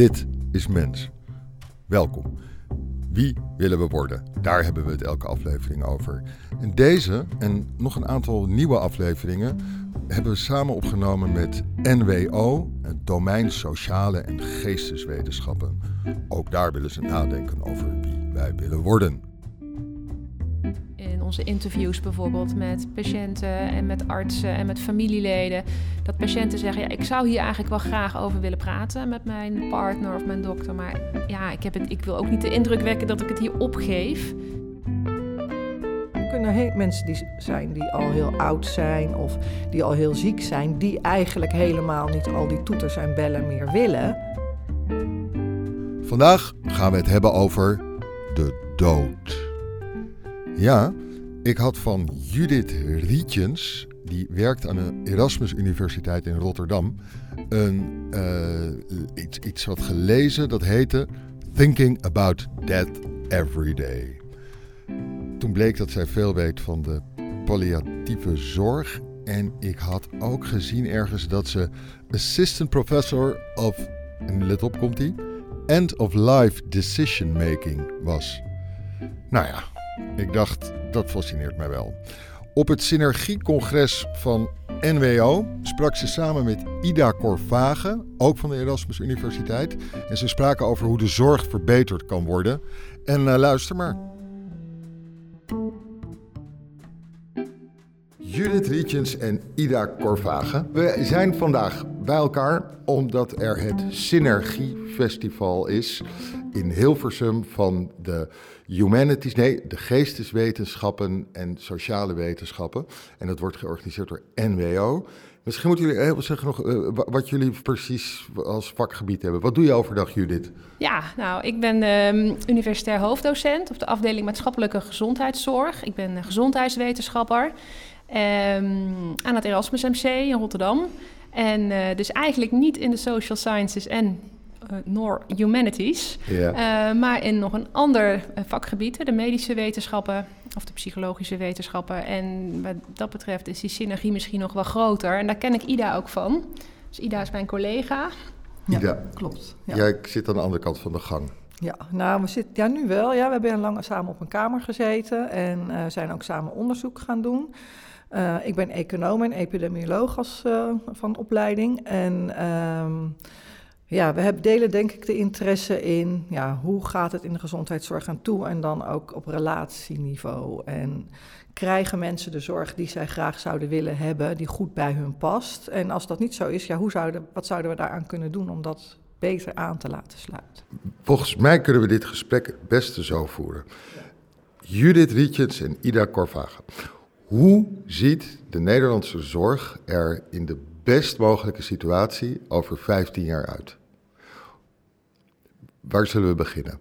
Dit is Mens. Welkom. Wie willen we worden? Daar hebben we het elke aflevering over. En deze en nog een aantal nieuwe afleveringen hebben we samen opgenomen met NWO, het domein sociale en geesteswetenschappen. Ook daar willen ze nadenken over wie wij willen worden onze interviews bijvoorbeeld met patiënten en met artsen en met familieleden. Dat patiënten zeggen, ja, ik zou hier eigenlijk wel graag over willen praten met mijn partner of mijn dokter. Maar ja, ik, heb het, ik wil ook niet de indruk wekken dat ik het hier opgeef. Er kunnen mensen die zijn die al heel oud zijn of die al heel ziek zijn, die eigenlijk helemaal niet al die toeters en bellen meer willen. Vandaag gaan we het hebben over de dood. Ja, ik had van Judith Rietjens, die werkt aan de Erasmus Universiteit in Rotterdam, een, uh, iets, iets wat gelezen dat heette Thinking About Death Every Day. Toen bleek dat zij veel weet van de palliatieve zorg. En ik had ook gezien ergens dat ze Assistant Professor of, en let op komt ie, End of Life Decision Making was. Nou ja, ik dacht, dat fascineert mij wel. Op het Synergiecongres van NWO sprak ze samen met Ida Corvage, ook van de Erasmus Universiteit. En ze spraken over hoe de zorg verbeterd kan worden. En uh, luister maar. Judith Rietjens en Ida Corvage. We zijn vandaag bij elkaar omdat er het Synergiefestival is in Hilversum van de humanities, nee, de geesteswetenschappen en sociale wetenschappen. En dat wordt georganiseerd door NWO. Misschien moeten jullie even zeggen nog uh, wat jullie precies als vakgebied hebben. Wat doe je overdag, Judith? Ja, nou, ik ben um, universitair hoofddocent op de afdeling maatschappelijke gezondheidszorg. Ik ben gezondheidswetenschapper um, aan het Erasmus MC in Rotterdam. En uh, dus eigenlijk niet in de social sciences en uh, nor humanities, ja. uh, maar in nog een ander vakgebied, de medische wetenschappen of de psychologische wetenschappen. En wat dat betreft is die synergie misschien nog wel groter. En daar ken ik Ida ook van. Dus Ida is mijn collega. Ida, ja, klopt. Ja. ik zit aan de andere kant van de gang. Ja, nou, we zitten ja, nu wel. Ja, we hebben lang samen op een kamer gezeten en uh, zijn ook samen onderzoek gaan doen. Uh, ik ben econoom en epidemioloog als, uh, van opleiding. En um, ja, we hebben delen denk ik de interesse in ja, hoe gaat het in de gezondheidszorg aan toe en dan ook op relatieniveau. En krijgen mensen de zorg die zij graag zouden willen hebben, die goed bij hun past? En als dat niet zo is, ja, hoe zouden, wat zouden we daaraan kunnen doen om dat beter aan te laten sluiten? Volgens mij kunnen we dit gesprek het beste zo voeren. Judith Rietjens en Ida Corvage. Hoe ziet de Nederlandse zorg er in de best mogelijke situatie over 15 jaar uit? Waar zullen we beginnen?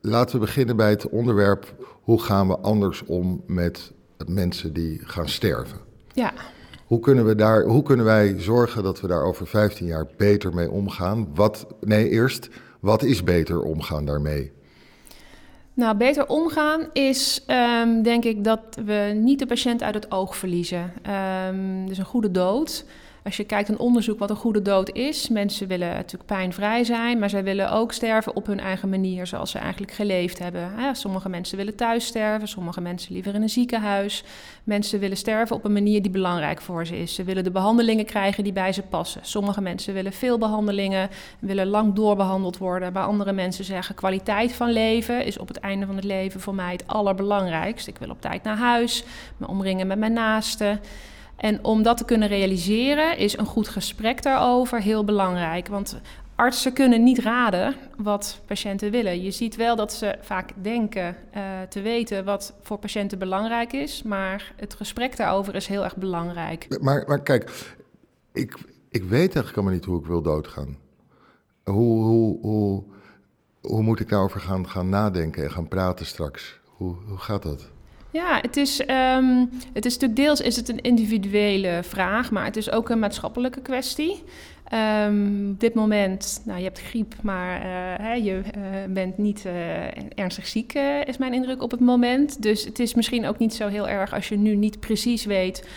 Laten we beginnen bij het onderwerp hoe gaan we anders om met mensen die gaan sterven? Ja. Hoe kunnen, we daar, hoe kunnen wij zorgen dat we daar over 15 jaar beter mee omgaan? Wat, nee, eerst, wat is beter omgaan daarmee? Nou, beter omgaan is um, denk ik dat we niet de patiënt uit het oog verliezen. Um, dus een goede dood als je kijkt naar onderzoek wat een goede dood is, mensen willen natuurlijk pijnvrij zijn, maar zij willen ook sterven op hun eigen manier, zoals ze eigenlijk geleefd hebben. Sommige mensen willen thuis sterven, sommige mensen liever in een ziekenhuis. Mensen willen sterven op een manier die belangrijk voor ze is. Ze willen de behandelingen krijgen die bij ze passen. Sommige mensen willen veel behandelingen, willen lang doorbehandeld worden. Maar andere mensen zeggen kwaliteit van leven is op het einde van het leven voor mij het allerbelangrijkst. Ik wil op tijd naar huis, me omringen met mijn naasten. En om dat te kunnen realiseren is een goed gesprek daarover heel belangrijk. Want artsen kunnen niet raden wat patiënten willen. Je ziet wel dat ze vaak denken uh, te weten wat voor patiënten belangrijk is, maar het gesprek daarover is heel erg belangrijk. Maar, maar kijk, ik, ik weet eigenlijk allemaal niet hoe ik wil doodgaan. Hoe, hoe, hoe, hoe moet ik daarover gaan, gaan nadenken en gaan praten straks? Hoe, hoe gaat dat? Ja, het is, um, het is natuurlijk deels is het een individuele vraag, maar het is ook een maatschappelijke kwestie. Um, op dit moment, nou, je hebt griep, maar uh, hè, je uh, bent niet uh, ernstig ziek, is mijn indruk op het moment. Dus het is misschien ook niet zo heel erg als je nu niet precies weet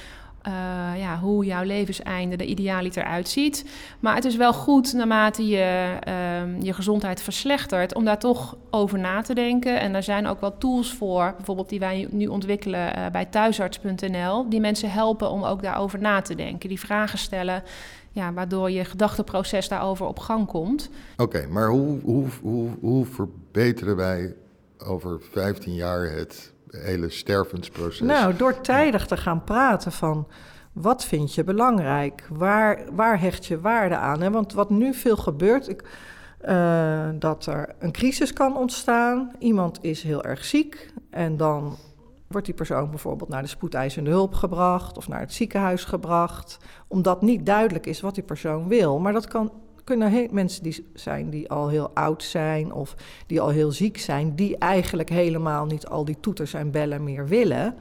uh, ja, hoe jouw levenseinde er idealiter uitziet. Maar het is wel goed naarmate je um, je gezondheid verslechtert om daar toch over na te denken. En er zijn ook wel tools voor, bijvoorbeeld die wij nu ontwikkelen uh, bij thuisarts.nl, die mensen helpen om ook daarover na te denken. Die vragen stellen, ja, waardoor je gedachteproces daarover op gang komt. Oké, maar hoe, hoe, hoe, hoe verbeteren wij over 15 jaar het hele stervensproces? Nou, door tijdig te gaan praten van wat vind je belangrijk? Waar, waar hecht je waarde aan? Want wat nu veel gebeurt, ik, uh, dat er een crisis kan ontstaan. Iemand is heel erg ziek en dan wordt die persoon bijvoorbeeld naar de spoedeisende hulp gebracht of naar het ziekenhuis gebracht, omdat niet duidelijk is wat die persoon wil. Maar dat kan kunnen mensen die zijn die al heel oud zijn of die al heel ziek zijn, die eigenlijk helemaal niet al die toeters en bellen meer willen.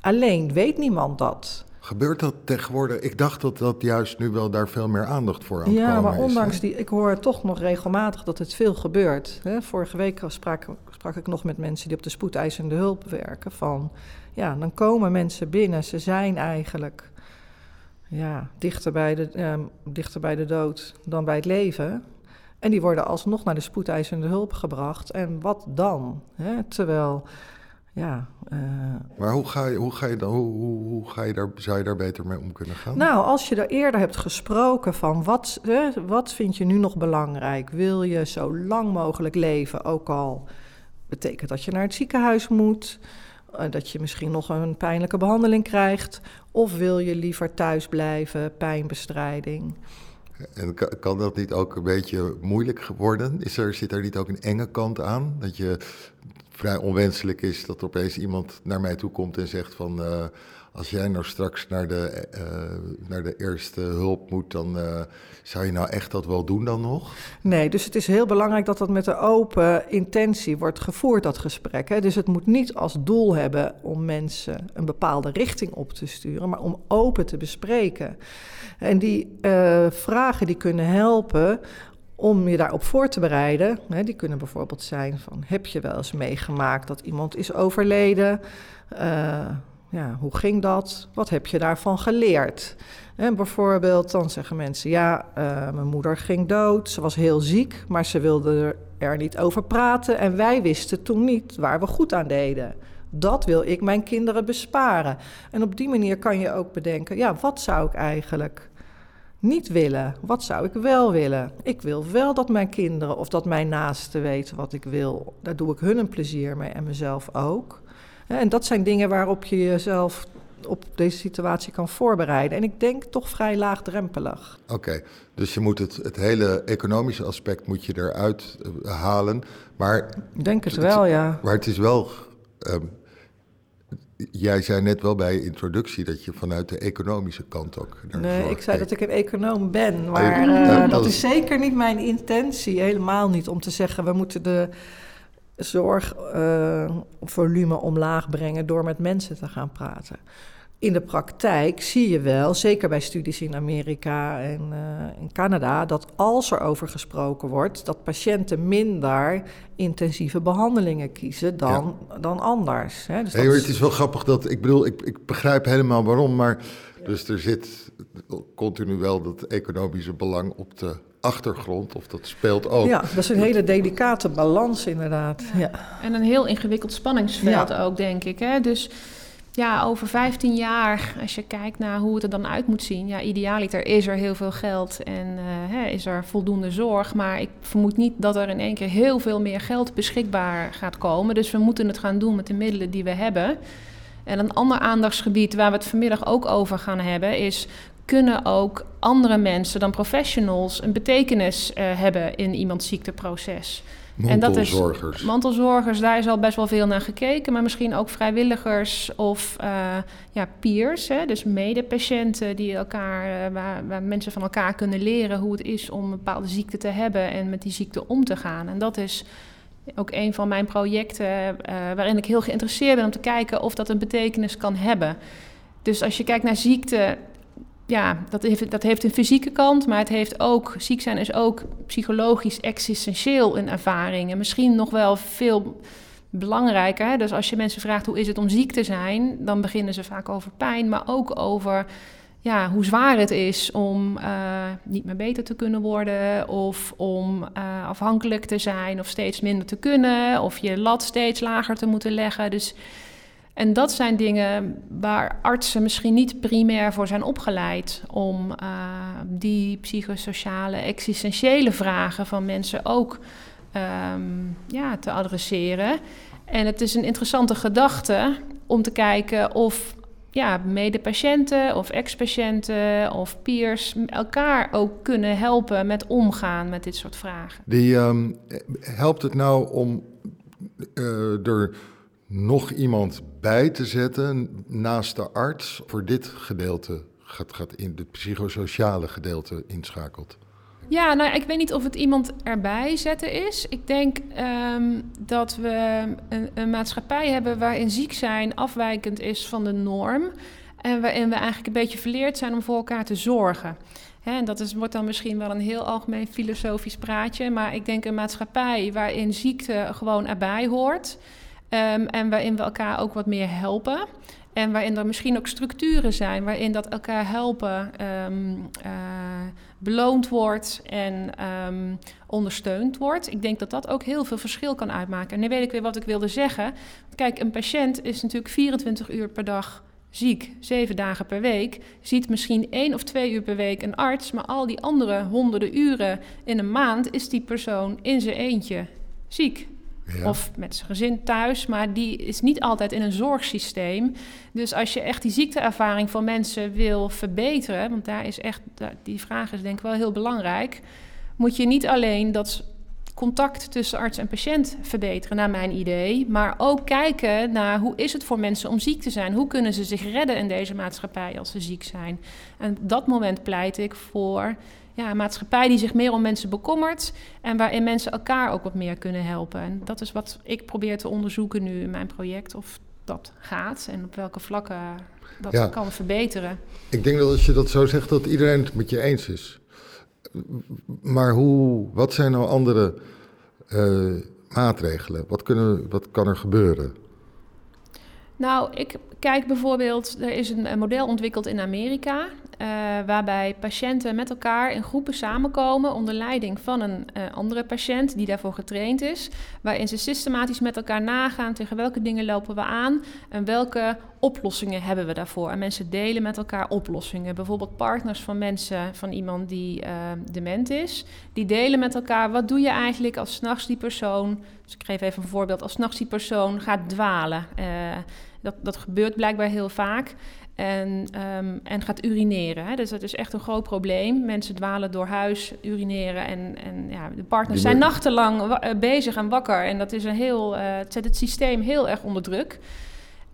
Alleen weet niemand dat. Gebeurt dat tegenwoordig? Ik dacht dat dat juist nu wel daar veel meer aandacht voor aan ja, maar ondanks die, ik hoor toch nog regelmatig dat het veel gebeurt. Hè? Vorige week sprak, sprak ik nog met mensen die op de spoedeisende hulp werken. Van ja, dan komen mensen binnen, ze zijn eigenlijk ja, dichter, bij de, eh, dichter bij de dood dan bij het leven. En die worden alsnog naar de spoedeisende hulp gebracht. En wat dan? Hè? Terwijl, ja. Uh, maar hoe, ga je, hoe, ga je dan, hoe, hoe, hoe, ga je daar, zou je daar beter mee om kunnen gaan? Nou, als je er eerder hebt gesproken van wat, hè, wat vind je nu nog belangrijk? Wil je zo lang mogelijk leven, ook al betekent dat je naar het ziekenhuis moet? Eh, dat je misschien nog een pijnlijke behandeling krijgt? Of wil je liever thuis blijven, pijnbestrijding? En kan dat niet ook een beetje moeilijk worden? Is er, zit er niet ook een enge kant aan? Dat je vrij onwenselijk is dat opeens iemand naar mij toe komt en zegt van... Uh, als jij nou straks naar de, uh, naar de eerste hulp moet, dan uh, zou je nou echt dat wel doen dan nog? Nee, dus het is heel belangrijk dat dat met een open intentie wordt gevoerd, dat gesprek. Hè? Dus het moet niet als doel hebben om mensen een bepaalde richting op te sturen, maar om open te bespreken. En die vragen die kunnen helpen om je daarop voor te bereiden. Hè, die kunnen bijvoorbeeld zijn van, heb je wel eens meegemaakt dat iemand is overleden? Hoe ging dat? Wat heb je daarvan geleerd? En bijvoorbeeld, dan zeggen mensen: Ja, uh, mijn moeder ging dood. Ze was heel ziek, maar ze wilde er niet over praten. En wij wisten toen niet waar we goed aan deden. Dat wil ik mijn kinderen besparen. En op die manier kan je ook bedenken: ja, wat zou ik eigenlijk niet willen? Wat zou ik wel willen? Ik wil wel dat mijn kinderen of dat mijn naasten weten wat ik wil. Daar doe ik hun een plezier mee en mezelf ook. En dat zijn dingen waarop je jezelf op deze situatie kan voorbereiden. En ik denk toch vrij laagdrempelig. Oké, dus je moet het, het hele economische aspect moet je eruit uh, halen. Maar, ik denk het, wel, ja. Maar het is wel. Um, jij zei net wel bij je introductie dat je vanuit de economische kant ook. Nee, ik zei dat ik een econoom ben. Maar uh, dat, dat is zeker niet mijn intentie. Helemaal niet om te zeggen we moeten de zorgvolume uh, omlaag brengen door met mensen te gaan praten. In de praktijk zie je wel, zeker bij studies in Amerika en uh, in Canada, dat als er over gesproken wordt, dat patiënten minder intensieve behandelingen kiezen dan, ja. dan anders. Hè. Dus hey, het is wel grappig dat, ik bedoel, ik, ik begrijp helemaal waarom, maar dus er zit continu wel dat economische belang op de achtergrond, of dat speelt ook. Ja, dat is een hele delicate balans inderdaad. Ja. En een heel ingewikkeld spanningsveld ja. ook, denk ik. Hè? Dus ja, over 15 jaar, als je kijkt naar hoe het er dan uit moet zien... ja, idealiter is er heel veel geld en uh, hè, is er voldoende zorg... maar ik vermoed niet dat er in één keer heel veel meer geld beschikbaar gaat komen. Dus we moeten het gaan doen met de middelen die we hebben... En een ander aandachtsgebied waar we het vanmiddag ook over gaan hebben is kunnen ook andere mensen dan professionals een betekenis uh, hebben in iemands ziekteproces. Mantelzorgers. En dat is, mantelzorgers, daar is al best wel veel naar gekeken, maar misschien ook vrijwilligers of uh, ja, peers, hè, dus medepatiënten die elkaar, uh, waar, waar, mensen van elkaar kunnen leren hoe het is om een bepaalde ziekte te hebben en met die ziekte om te gaan. En dat is ook een van mijn projecten waarin ik heel geïnteresseerd ben om te kijken of dat een betekenis kan hebben. Dus als je kijkt naar ziekte, ja, dat heeft, dat heeft een fysieke kant, maar het heeft ook, ziek zijn is ook psychologisch existentieel een ervaring. En misschien nog wel veel belangrijker. Dus als je mensen vraagt hoe is het om ziek te zijn, dan beginnen ze vaak over pijn, maar ook over ja, hoe zwaar het is om uh, niet meer beter te kunnen worden, of om uh, afhankelijk te zijn, of steeds minder te kunnen, of je lat steeds lager te moeten leggen. Dus, en dat zijn dingen waar artsen misschien niet primair voor zijn opgeleid om uh, die psychosociale, existentiële vragen van mensen ook um, ja, te adresseren. En het is een interessante gedachte om te kijken of ja, medepatiënten of ex-patiënten of peers elkaar ook kunnen helpen met omgaan met dit soort vragen. Die, um, helpt het nou om uh, er nog iemand bij te zetten naast de arts voor dit gedeelte gaat, gaat in het psychosociale gedeelte inschakelt? Ja, nou, ik weet niet of het iemand erbij zetten is. Ik denk um, dat we een, een, maatschappij hebben waarin ziek zijn afwijkend is van de norm. En waarin we eigenlijk een beetje verleerd zijn om voor elkaar te zorgen. En dat is, wordt dan misschien wel een heel algemeen filosofisch praatje. Maar ik denk een maatschappij waarin ziekte gewoon erbij hoort. Um, en waarin we elkaar ook wat meer helpen. En waarin er misschien ook structuren zijn waarin dat elkaar helpen um, uh, beloond wordt en um, ondersteund wordt. Ik denk dat dat ook heel veel verschil kan uitmaken. En nu weet ik weer wat ik wilde zeggen. Kijk, een patiënt is natuurlijk 24 uur per dag ziek, zeven dagen per week, ziet misschien één of twee uur per week een arts, maar al die andere honderden uren in een maand is die persoon in zijn eentje ziek. Of met zijn gezin thuis, maar die is niet altijd in een zorgsysteem. Dus als je echt die ziekteervaring van mensen wil verbeteren, want daar is echt, die vraag is denk ik wel heel belangrijk, moet je niet alleen dat contact tussen arts en patiënt verbeteren, naar mijn idee, maar ook kijken naar hoe is het voor mensen om ziek te zijn? Hoe kunnen ze zich redden in deze maatschappij als ze ziek zijn? En dat moment pleit ik voor ja, een maatschappij die zich meer om mensen bekommert en waarin mensen elkaar ook wat meer kunnen helpen. En dat is wat ik probeer te onderzoeken nu in mijn project, of dat gaat en op welke vlakken dat ja. kan verbeteren. Ik denk dat als je dat zo zegt, dat iedereen het met je eens is. Maar hoe, wat zijn nou andere uh, maatregelen? Wat, kunnen, wat kan er gebeuren? Nou, ik kijk bijvoorbeeld, er is een, een model ontwikkeld in Amerika. Uh, waarbij patiënten met elkaar in groepen samenkomen onder leiding van een uh, andere patiënt die daarvoor getraind is. Waarin ze systematisch met elkaar nagaan tegen welke dingen lopen we aan en welke oplossingen hebben we daarvoor. En mensen delen met elkaar oplossingen. Bijvoorbeeld partners van mensen, van iemand die uh, dement is. Die delen met elkaar, wat doe je eigenlijk als s'nachts die persoon... Dus ik geef even een voorbeeld. Als s'nachts die persoon gaat dwalen... Dat, dat gebeurt blijkbaar heel vaak. En, um, en gaat urineren. Hè. Dus dat is echt een groot probleem. Mensen dwalen door huis, urineren. En, en ja, de partners zijn nachtenlang uh, bezig en wakker. En dat is een heel, uh, het zet het systeem heel erg onder druk.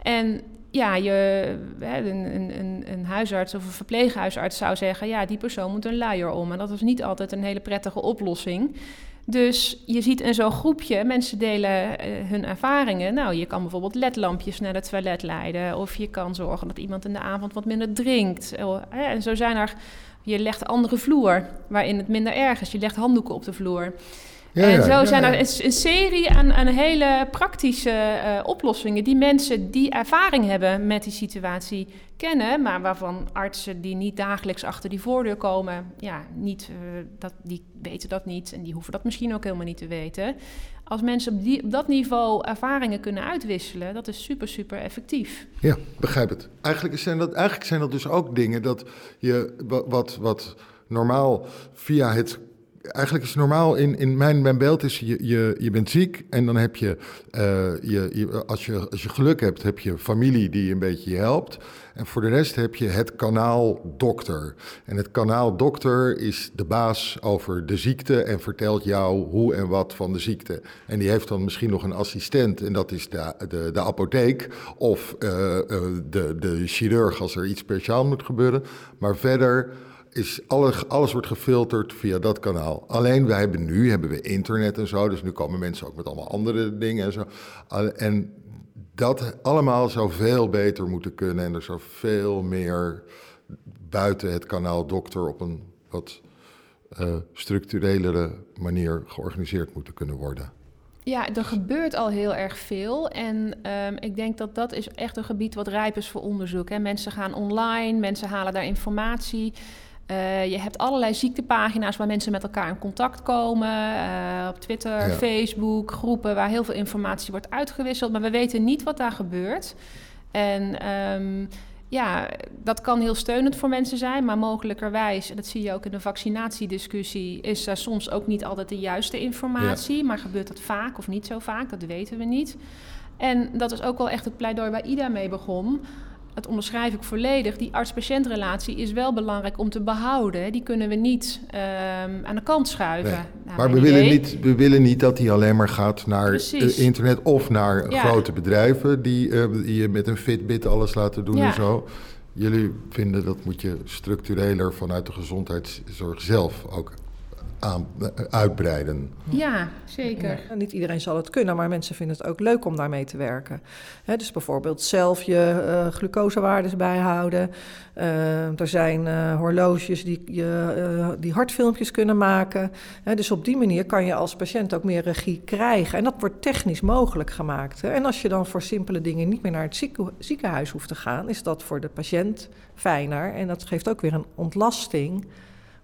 En ja, je, een, een, een, huisarts of een verpleeghuisarts zou zeggen... ja, die persoon moet een luier om. En dat is niet altijd een hele prettige oplossing. Dus je ziet in zo'n groepje, mensen delen uh, hun ervaringen. Nou, je kan bijvoorbeeld ledlampjes naar het toilet leiden. Of je kan zorgen dat iemand in de avond wat minder drinkt. En zo zijn er, je legt andere vloer waarin het minder erg is. Je legt handdoeken op de vloer. Ja, en zo zijn er een, serie aan, aan hele praktische uh, oplossingen die mensen die ervaring hebben met die situatie kennen, maar waarvan artsen die niet dagelijks achter die voordeur komen, ja, niet, uh, dat, die weten dat niet en die hoeven dat misschien ook helemaal niet te weten. Als mensen op, die, op dat niveau ervaringen kunnen uitwisselen, dat is super, super effectief. Ja, begrijp het. Eigenlijk zijn dat, eigenlijk zijn dat dus ook dingen dat je wat, wat normaal via het eigenlijk is normaal in, in mijn, mijn beeld is je, je, je bent ziek en dan heb je, uh, je, je, als je, als je geluk hebt, heb je familie die een beetje helpt. En voor de rest heb je het kanaal dokter. En het kanaal dokter is de baas over de ziekte en vertelt jou hoe en wat van de ziekte. En die heeft dan misschien nog een assistent en dat is de, de, de apotheek of uh, de, de chirurg als er iets speciaal moet gebeuren. Maar verder is alles, alles wordt gefilterd via dat kanaal. Alleen wij hebben nu hebben we internet en zo, dus nu komen mensen ook met allemaal andere dingen en zo. En dat allemaal zou veel beter moeten kunnen en er zou veel meer buiten het kanaal dokter op een wat uh, structurelere manier georganiseerd moeten kunnen worden. Ja, er gebeurt al heel erg veel. En um, ik denk dat dat is echt een gebied wat rijp is voor onderzoek. Hè. Mensen gaan online, mensen halen daar informatie. Uh, je hebt allerlei ziektepagina's waar mensen met elkaar in contact komen. Uh, op Twitter, ja. Facebook, groepen waar heel veel informatie wordt uitgewisseld. Maar we weten niet wat daar gebeurt. En um, ja, dat kan heel steunend voor mensen zijn, maar mogelijkerwijs, en dat zie je ook in de vaccinatiediscussie, is er soms ook niet altijd de juiste informatie. Maar gebeurt dat vaak of niet zo vaak? Dat weten we niet. En dat is ook wel echt het pleidooi waar Ida mee begon dat onderschrijf ik volledig, die arts-patiëntrelatie is wel belangrijk om te behouden. Die kunnen we niet um, aan de kant schuiven. Nee. maar we willen, niet, we willen niet dat die alleen maar gaat naar internet of naar ja. grote bedrijven die, uh, die je met een Fitbit alles laten doen ja. en zo. Jullie vinden dat moet je structureler vanuit de gezondheidszorg zelf ook aan, uitbreiden. Ja, zeker. Ja, niet iedereen zal het kunnen, maar mensen vinden het ook leuk om daarmee te werken. dus bijvoorbeeld zelf je uh, glucosewaardes bijhouden. Uh, er zijn uh, horloges die, je, die hartfilmpjes kunnen maken. dus op die manier kan je als patiënt ook meer regie krijgen. En dat wordt technisch mogelijk gemaakt. En als je dan voor simpele dingen niet meer naar het ziekenhuis hoeft te gaan, is dat voor de patiënt fijner. En dat geeft ook weer een ontlasting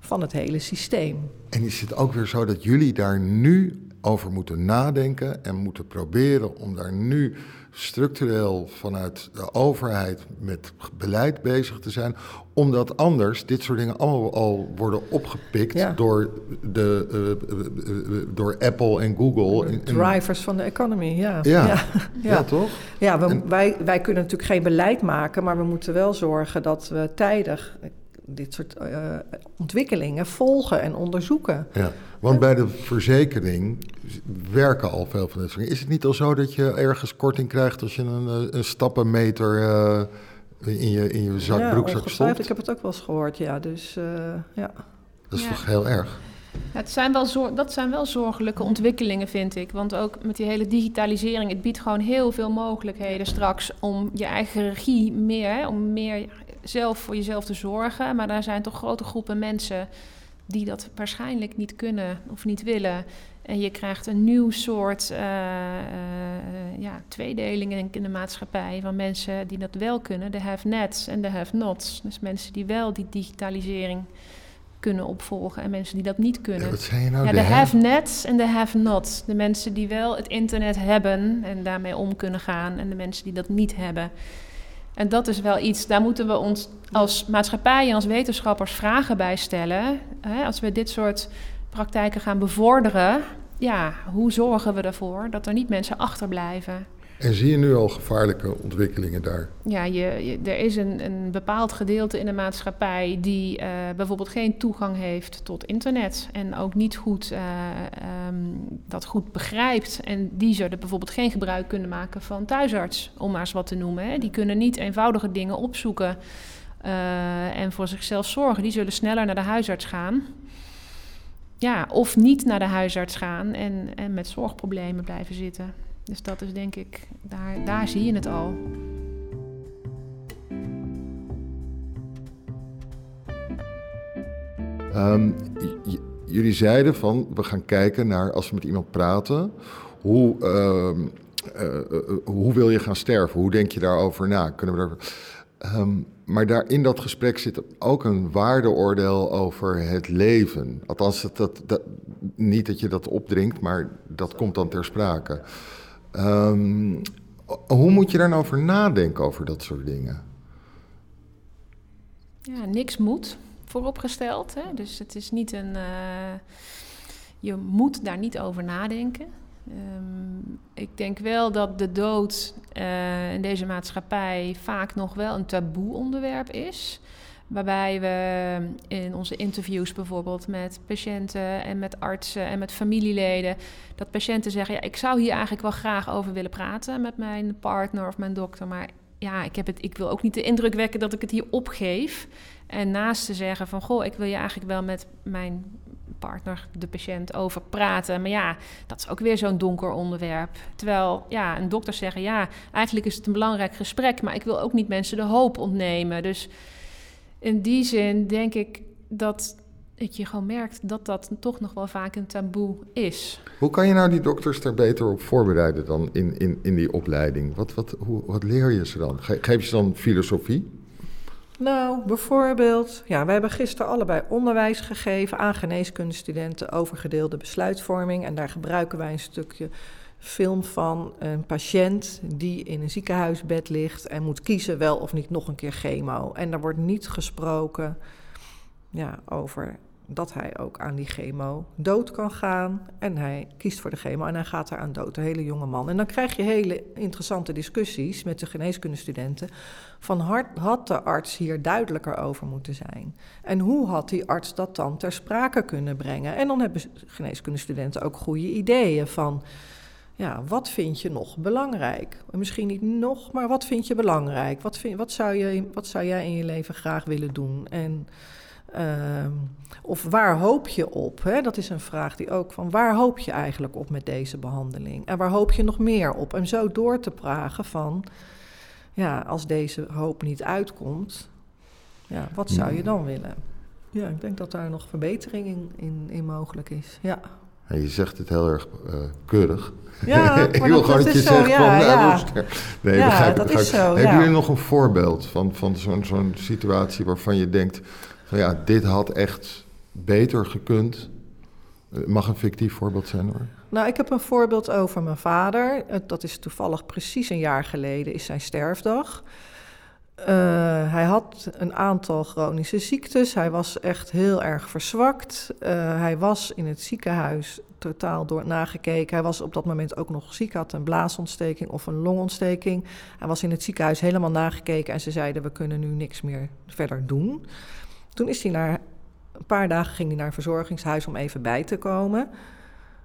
van het hele systeem. En is het ook weer zo dat jullie daar nu over moeten nadenken en moeten proberen om daar nu structureel vanuit de overheid met beleid bezig te zijn, omdat anders dit soort dingen allemaal al worden opgepikt door, de, uh, uh, door Apple en Google. De drivers van de economy, ja. Ja, ja. ja. toch? Ja, we, wij, wij kunnen natuurlijk geen beleid maken, maar we moeten wel zorgen dat we tijdig dit soort uh, ontwikkelingen volgen en onderzoeken. Ja, want bij de verzekering werken al veel van dit soort Is het niet al zo dat je ergens korting krijgt als je een, eh, een stappenmeter uh, in, je, in je zak, ja, broekzak stopt? Ik heb het ook wel eens gehoord, ja. Dus, uh, ja. Dat is ja. toch heel erg? Ja, het zijn wel zor- dat zijn wel zorgelijke ontwikkelingen, vind ik. Want ook met die hele digitalisering, het biedt gewoon heel veel mogelijkheden straks om je eigen regie meer, om meer zelf voor jezelf te zorgen. Maar daar zijn toch grote groepen mensen die dat waarschijnlijk niet kunnen of niet willen. En je krijgt een nieuw soort uh, uh, ja, tweedeling in de maatschappij van mensen die dat wel kunnen. De have-nets en de have-nots. Dus mensen die wel die digitalisering kunnen opvolgen en mensen die dat niet kunnen. Wat zijn nou? Ja, de de have-nets en de have-nots. De mensen die wel het internet hebben en daarmee om kunnen gaan en de mensen die dat niet hebben. En dat is wel iets, daar moeten we ons als maatschappij en als wetenschappers vragen bij stellen. Hè, als we dit soort praktijken gaan bevorderen, ja, hoe zorgen we ervoor dat er niet mensen achterblijven? En zie je nu al gevaarlijke ontwikkelingen daar? Ja, je, er is een, een bepaald gedeelte in de maatschappij die uh, bijvoorbeeld geen toegang heeft tot internet en ook niet goed uh, um, dat goed begrijpt. En die zullen bijvoorbeeld geen gebruik kunnen maken van thuisarts, om maar eens wat te noemen. Hè. Die kunnen niet eenvoudige dingen opzoeken uh, en voor zichzelf zorgen. Die zullen sneller naar de huisarts gaan. Ja, of niet naar de huisarts gaan en, en met zorgproblemen blijven zitten. Dus dat is denk ik, daar, daar zie je het al. Um, jullie zeiden van we gaan kijken naar als we met iemand praten, hoe, uh, uh, uh, hoe wil je gaan sterven? Hoe denk je daarover na? Kunnen we daar, um, maar daar in dat gesprek zit ook een waardeoordeel over het leven. Althans, dat, niet dat je dat opdringt, maar dat komt dan ter sprake. Um, hoe moet je daar nou over nadenken over dat soort dingen? Ja, niks moet vooropgesteld. Hè? Dus het is niet een. Uh, je moet daar niet over nadenken. Um, ik denk wel dat de dood uh, in deze maatschappij vaak nog wel een taboe onderwerp is. Waarbij we in onze interviews bijvoorbeeld met patiënten en met artsen en met familieleden, dat patiënten zeggen: Ja, ik zou hier eigenlijk wel graag over willen praten met mijn partner of mijn dokter, maar ja, ik, heb het, ik wil ook niet de indruk wekken dat ik het hier opgeef. En naast te zeggen van, goh, ik wil je eigenlijk wel met mijn partner, de patiënt, over praten. Maar ja, dat is ook weer zo'n donker onderwerp. Terwijl, ja, een dokter zeggen, ja, eigenlijk is het een belangrijk gesprek, maar ik wil ook niet mensen de hoop ontnemen. Dus in die zin denk ik dat dat je gewoon merkt dat dat toch nog wel vaak een taboe is. Hoe kan je nou die dokters daar beter op voorbereiden dan in, in, in die opleiding? Wat, wat, hoe, wat leer je ze dan? Geef je ze dan filosofie? Nou, bijvoorbeeld, ja, we hebben gisteren allebei onderwijs gegeven aan geneeskundestudenten over gedeelde besluitvorming. En daar gebruiken wij een stukje film van een patiënt die in een ziekenhuisbed ligt en moet kiezen wel of niet nog een keer chemo. En daar wordt niet gesproken ja, over dat hij ook aan die chemo dood kan gaan. En hij kiest voor de chemo en hij gaat eraan dood, een hele jonge man. En dan krijg je hele interessante discussies met de geneeskundestudenten. Van had de arts hier duidelijker over moeten zijn? En hoe had die arts dat dan ter sprake kunnen brengen? En dan hebben geneeskundestudenten ook goede ideeën van... Ja, wat vind je nog belangrijk? Misschien niet nog, maar wat vind je belangrijk? Wat, vind, wat, zou, je, wat zou jij in je leven graag willen doen? En Ehm, of waar hoop je op? Hè? Dat is een vraag die ook van waar hoop je eigenlijk op met deze behandeling? En waar hoop je nog meer op? En zo door te pragen van, ja, als deze hoop niet uitkomt, ja, wat zou je dan willen? Ja, ik denk dat daar nog verbetering in, in, in mogelijk is. Ja. En je zegt het heel erg uh, keurig. Ja, ik wil gewoon dat je zegt ja, van, nou, ja. Nee, ja, begrijp, dat begrijp. is zo. Hebben jullie nog een voorbeeld van, van zo'n zo'n situatie waarvan je denkt van ja, dit had echt beter gekund. Het mag een fictief voorbeeld zijn hoor. Nou, ik heb een voorbeeld over mijn vader. Dat is toevallig precies een jaar geleden, is zijn sterfdag. Uh, hij had een aantal chronische ziektes. Hij was echt heel erg verzwakt. Uh, hij was in het ziekenhuis totaal door nagekeken. Hij was op dat moment ook nog ziek, had een blaasontsteking of een longontsteking. Hij was in het ziekenhuis helemaal nagekeken en ze zeiden: We kunnen nu niks meer verder doen. Toen is hij naar, een paar dagen ging hij naar een verzorgingshuis om even bij te komen.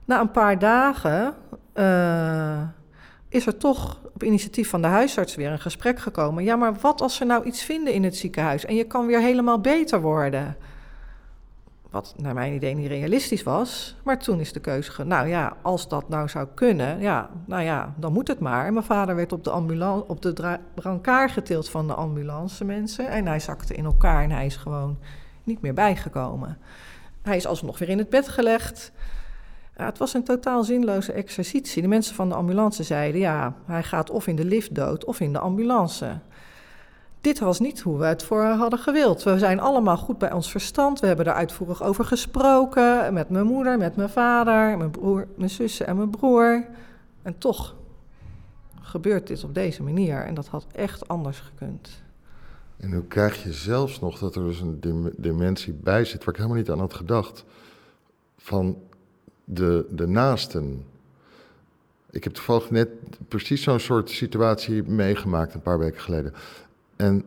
Na een paar dagen uh, is er toch op initiatief van de huisarts weer een gesprek gekomen. Ja, maar wat als ze nou iets vinden in het ziekenhuis en je kan weer helemaal beter worden? Wat naar mijn idee niet realistisch was. Maar toen is de keuze. Nou ja, als dat nou zou kunnen, ja, nou ja, dan moet het maar. En mijn vader werd op de, ambulance, op de brancard getild van de ambulance mensen. En hij zakte in elkaar en hij is gewoon niet meer bijgekomen. Hij is alsnog weer in het bed gelegd. Het was een totaal zinloze exercitie. De mensen van de ambulance zeiden: ja, hij gaat of in de lift dood of in de ambulance dit was niet hoe we het voor hadden gewild. We zijn allemaal goed bij ons verstand. We hebben er uitvoerig over gesproken. Met mijn moeder, met mijn vader, mijn broer, mijn zussen en mijn broer. En toch gebeurt dit op deze manier. En dat had echt anders gekund. En hoe krijg je zelfs nog dat er dus een dimensie bij zit, waar ik helemaal niet aan had gedacht, van de, de naasten. Ik heb toevallig net precies zo'n soort situatie meegemaakt een paar weken geleden. En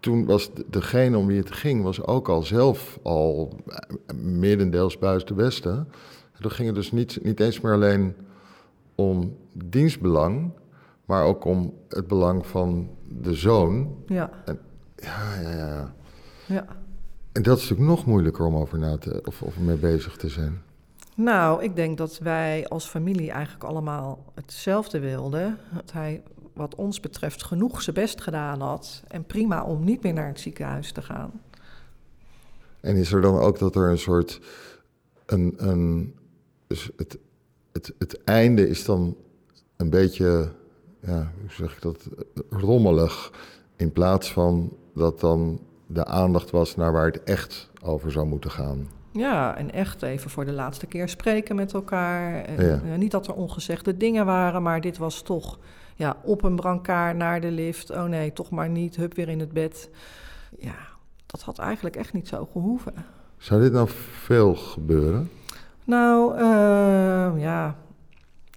toen was degene om wie het ging, was ook al zelf al eh, merendeels buiten de Westen. En toen ging het dus niet, niet eens meer alleen om dienstbelang, maar ook om het belang van de zoon. Ja. En, ja, ja, ja. ja. En dat is natuurlijk nog moeilijker om over na te, of, of mee bezig te zijn. Nou, ik denk dat wij als familie eigenlijk allemaal hetzelfde wilden. Dat hij wat ons betreft genoeg zijn best gedaan had. En prima om niet meer naar het ziekenhuis te gaan. En is er dan ook dat er een soort. Een, een, dus het, het, het einde is dan een beetje. Ja, hoe zeg ik dat? Rommelig. In plaats van dat dan de aandacht was naar waar het echt over zou moeten gaan. Ja, en echt even voor de laatste keer spreken met elkaar. En, niet dat er ongezegde dingen waren, maar dit was toch ja, op een brancard naar de lift. Oh nee, toch maar niet. Hup, weer in het bed. Ja, dat had eigenlijk echt niet zo gehoeven. Zou dit nou veel gebeuren? Nou, uh, ja,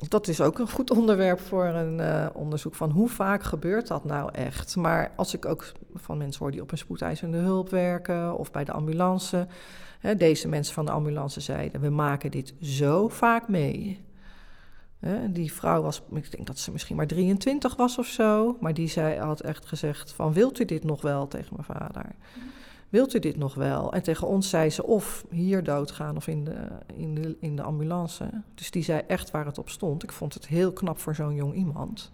dat is ook een goed onderwerp voor een uh, onderzoek van hoe vaak gebeurt dat nou echt. Maar als ik ook van mensen hoor die op een spoedeisende hulp werken of bij de ambulance. Hè, deze mensen van de ambulance zeiden, we maken dit zo vaak mee. Die vrouw was, ik denk dat ze misschien maar 23 was of zo. Maar die zei, had echt gezegd van, wilt u dit nog wel tegen mijn vader? Wilt u dit nog wel? En tegen ons zei ze of hier doodgaan of in de, in de, in de ambulance. Dus die zei echt waar het op stond. Ik vond het heel knap voor zo'n jong iemand.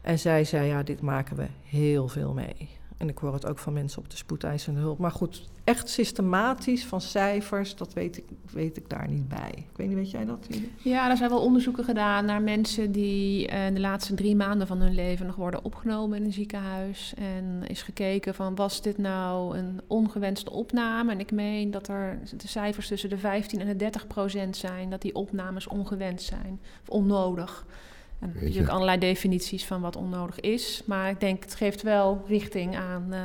En zij zei, ja, dit maken we heel veel mee. En ik hoor het ook van mensen op de spoedeisende hulp. Maar goed, echt systematisch van cijfers, dat weet ik, weet ik daar niet bij. Ik weet niet, weet jij dat? Ja, er zijn wel onderzoeken gedaan naar mensen die uh, de laatste drie maanden van hun leven nog worden opgenomen in een ziekenhuis. En is gekeken van, was dit nou een ongewenste opname? En ik meen dat er de cijfers tussen de 15 en de 30 procent zijn, dat die opnames ongewenst zijn of onnodig. En natuurlijk allerlei definities van wat onnodig is. Maar ik denk, het geeft wel richting aan... Uh,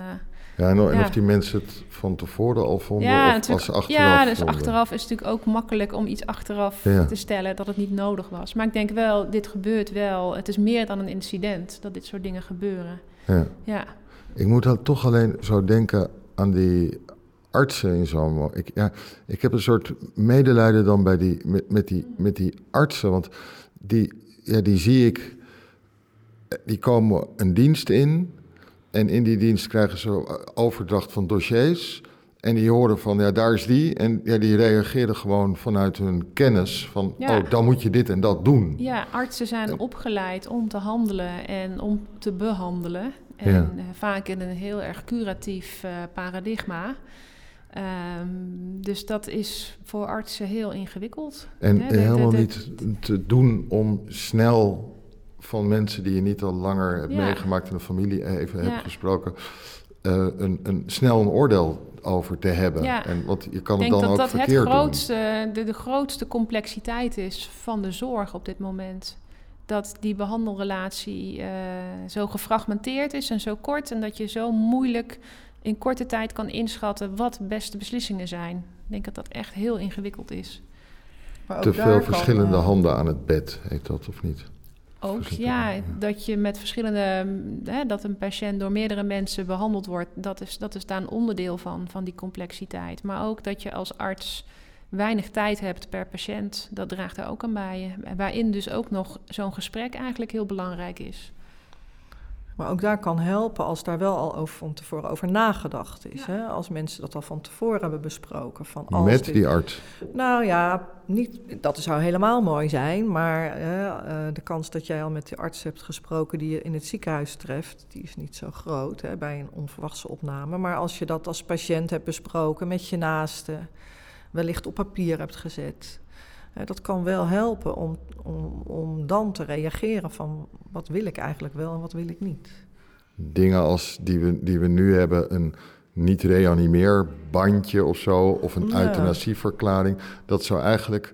ja, en, of die mensen het van tevoren al vonden ja, of als achteraf Ja, dus achteraf is natuurlijk ook makkelijk om iets achteraf te stellen dat het niet nodig was. Maar ik denk wel, dit gebeurt wel. Het is meer dan een incident dat dit soort dingen gebeuren. Ja. ja. Ik moet dan toch alleen zo denken aan die artsen in zo'n... Ik, ja, ik heb een soort medelijden dan bij die, met, met, die, met die artsen, want die ja, die zie ik, die komen een dienst in. En in die dienst krijgen ze overdracht van dossiers. En die horen van, ja, daar is die. En ja, die reageren gewoon vanuit hun kennis van, oh, dan moet je dit en dat doen. Ja, artsen zijn opgeleid om te handelen en om te behandelen. En eh, vaak in een heel erg curatief uh, paradigma. Um, dus dat is voor artsen heel ingewikkeld. En helemaal niet te doen om snel van mensen die je niet al langer hebt meegemaakt in de familie even hebt gesproken, uh, een, een, snel een oordeel over te hebben. Ja. En wat je kan het dan dat ook dat verkeerd het grootste, De, de grootste complexiteit is van de zorg op dit moment. Dat die behandelrelatie uh, zo gefragmenteerd is en zo kort en dat je zo moeilijk in korte tijd kan inschatten wat de beste beslissingen zijn. Ik denk dat dat echt heel ingewikkeld is. Te veel verschillende eh, handen aan het bed, heet dat of niet? Ook, ja, dat je met verschillende, hè, dat een patiënt door meerdere mensen behandeld wordt, dat is, dat is daar een onderdeel van, van die complexiteit. Maar ook dat je als arts weinig tijd hebt per patiënt, dat draagt er ook aan bij. Waarin dus ook nog zo'n gesprek eigenlijk heel belangrijk is. Maar ook daar kan helpen als daar wel al over van tevoren over nagedacht is. Hè? Als mensen dat al van tevoren hebben besproken. Van als Met die arts? Nou ja, niet, dat zou helemaal mooi zijn. Maar uh, de kans dat jij al met die arts hebt gesproken die je in het ziekenhuis treft, die is niet zo groot hè, bij een onverwachte opname. Maar als je dat als patiënt hebt besproken met je naaste, wellicht op papier hebt gezet dat kan wel helpen om, om, om dan te reageren van wat wil ik eigenlijk wel en wat wil ik niet. Dingen als die we, die we nu hebben, een niet reanimeerbandje of zo, of een ja. euthanasieverklaring, dat zou eigenlijk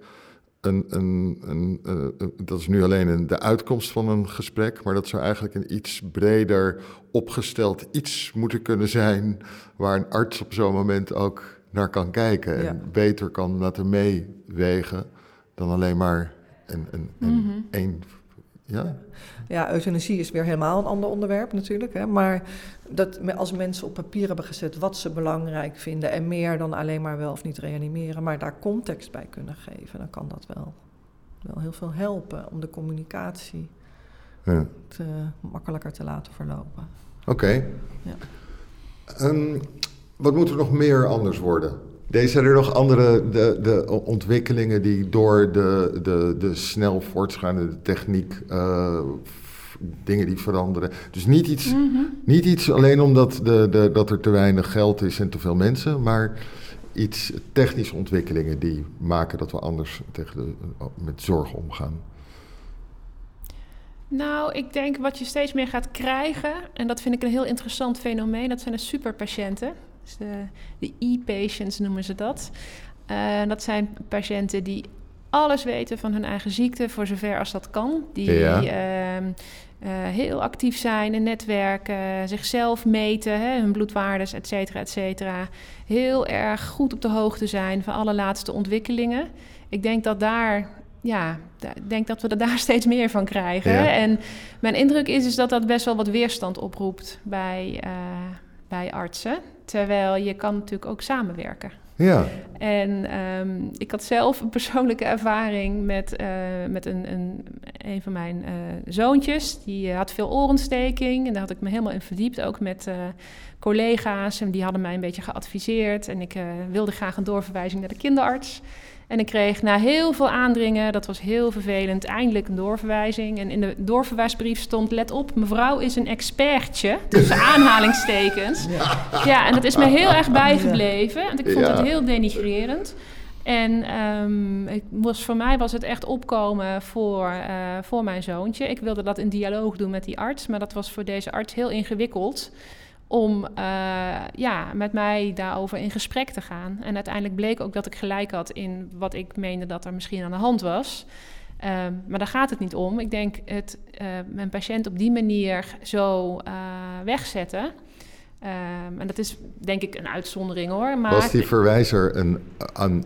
een, een, een, uh, dat is nu alleen een, de uitkomst van een gesprek, maar dat zou eigenlijk een iets breder opgesteld iets moeten kunnen zijn, waar een arts op zo'n moment ook naar kan kijken en beter kan laten meewegen dan alleen maar een, een, een, een ja? ja, euthanasie is weer helemaal een ander onderwerp natuurlijk. Hè? Maar dat als mensen op papier hebben gezet wat ze belangrijk vinden en meer dan alleen maar wel of niet reanimeren, maar daar context bij kunnen geven, dan kan dat wel, wel heel veel helpen om de communicatie ja. te, makkelijker te laten verlopen. Oké. Ja. Um, wat moet er nog meer anders worden? Deze zijn er nog andere de, de ontwikkelingen die door de, de, de snel voortschrijdende techniek uh, dingen die veranderen. Dus niet iets, mhm. niet iets alleen omdat de, de, dat er te weinig geld is en te veel mensen, maar iets technische ontwikkelingen die maken dat we anders tegen de, met zorg omgaan. Nou, ik denk wat je steeds meer gaat krijgen, en dat vind ik een heel interessant fenomeen, dat zijn de superpatiënten. Dus de, e-patients noemen ze dat. Uh, dat zijn patiënten die alles weten van hun eigen ziekte, voor zover als dat kan. Die ja. uh, heel actief zijn in netwerken, zichzelf meten, hè, hun bloedwaardes, et cetera, et cetera. Heel erg goed op de hoogte zijn van alle laatste ontwikkelingen. Ik denk dat daar ja, ik denk dat we er daar steeds meer van krijgen. Ja. En mijn indruk is, is dat dat best wel wat weerstand oproept bij, uh, bij artsen. Terwijl je kan natuurlijk ook samenwerken. Ja. En ehm, ik had zelf een persoonlijke ervaring met, uh, met een, een, een van mijn uh, zoontjes. Die had veel orensteking en daar had ik me helemaal in verdiept. Ook met uh, collega's en die hadden mij een beetje geadviseerd. En ik wilde graag een doorverwijzing naar de kinderarts. En ik kreeg na heel veel aandringen, dat was heel vervelend, eindelijk een doorverwijzing. En in de doorverwijsbrief stond, let op, mevrouw is een expertje, tussen aanhalingstekens. Ja. en dat is me heel erg bijgebleven. En ik vond het heel denigrerend. En um, ik was, voor mij was het echt opkomen voor, uh, voor mijn zoontje. Ik wilde dat in dialoog doen met die arts, maar dat was voor deze arts heel ingewikkeld om uh, ja, met mij daarover in gesprek te gaan. En uiteindelijk bleek ook dat ik gelijk had in wat ik meende dat er misschien aan de hand was. Um, maar daar gaat het niet om. Ik denk het uh, mijn patiënt op die manier zo uh, wegzetten. Um, en dat is denk ik een uitzondering hoor. Maar was die verwijzer een,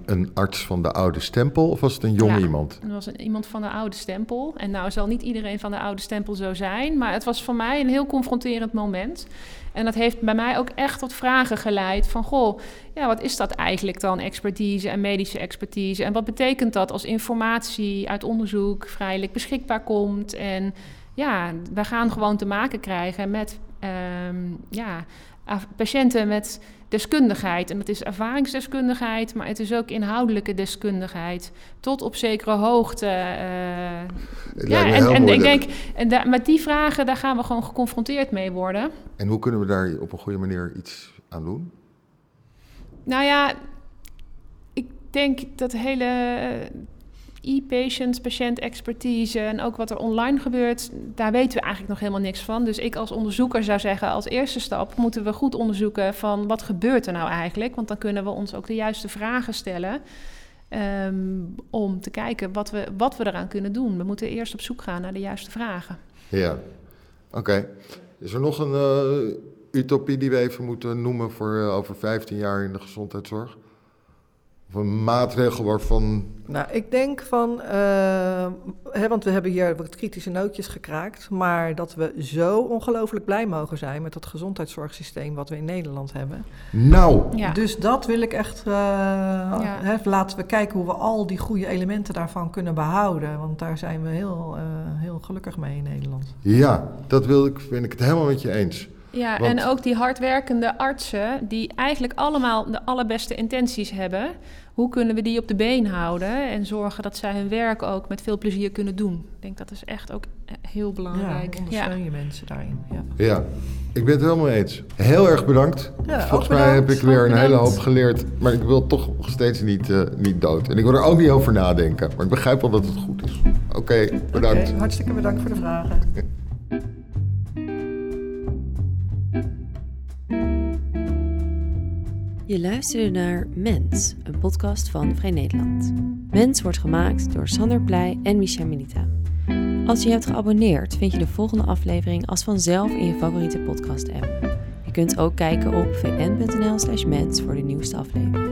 een arts van de oude stempel of was het een jong ja, iemand? Het was een, iemand van de oude stempel. En nou zal niet iedereen van de oude stempel zo zijn. Maar het was voor mij een heel confronterend moment. En dat heeft bij mij ook echt tot vragen geleid van... goh, ja, wat is dat eigenlijk dan, expertise en medische expertise? En wat betekent dat als informatie uit onderzoek vrijelijk beschikbaar komt? En ja, we gaan gewoon te maken krijgen met um, ja, patiënten met deskundigheid. En dat is ervaringsdeskundigheid, maar het is ook inhoudelijke deskundigheid. Tot op zekere hoogte. Uh, ja, en, en ik denk, en met die vragen, daar gaan we gewoon geconfronteerd mee worden. En hoe kunnen we daar op een goede manier iets aan doen? Nou ja, ik denk dat hele e-patient, patiëntexpertise en ook wat er online gebeurt, daar weten we eigenlijk nog helemaal niks van. Dus ik als onderzoeker zou zeggen, als eerste stap moeten we goed onderzoeken van wat gebeurt er nou eigenlijk, want dan kunnen we ons ook de juiste vragen stellen. Um, om te kijken wat we, wat we eraan kunnen doen. We moeten eerst op zoek gaan naar de juiste vragen. Ja, oké. Is er nog een uh, utopie die we even moeten noemen voor uh, over 15 jaar in de gezondheidszorg? Of een maatregel waarvan. Nou, ik denk van. Uh, hè, want we hebben hier wat kritische nootjes gekraakt. Maar dat we zo ongelooflijk blij mogen zijn met dat gezondheidszorgsysteem wat we in Nederland hebben. Nou. Ja. Dus dat wil ik echt. Uh, ja. hè, laten we kijken hoe we al die goede elementen daarvan kunnen behouden. Want daar zijn we heel, uh, heel gelukkig mee in Nederland. Ja, dat wil ik, ben ik het helemaal met je eens. Ja, Want... en ook die hardwerkende artsen, die eigenlijk allemaal de allerbeste intenties hebben. Hoe kunnen we die op de been houden en zorgen dat zij hun werk ook met veel plezier kunnen doen? Ik denk dat is echt ook heel belangrijk. Ja, ondersteun je mensen daarin. Ja. ja, ik ben het helemaal eens. Heel erg bedankt. Ja, Volgens mij heb ik weer een hele hoop geleerd, maar ik wil toch nog steeds niet, uh, niet dood. En ik wil er ook niet over nadenken, maar ik begrijp wel dat het goed is. Oké, okay, bedankt. Okay, hartstikke bedankt voor de vragen. Je luisterde naar Mens, een podcast van Vrij Nederland. Mens wordt gemaakt door Sander Pleij en Micha Milita. Als je hebt geabonneerd, vind je de volgende aflevering als vanzelf in je favoriete podcast-app. Je kunt ook kijken op vn.nl/mens voor de nieuwste aflevering.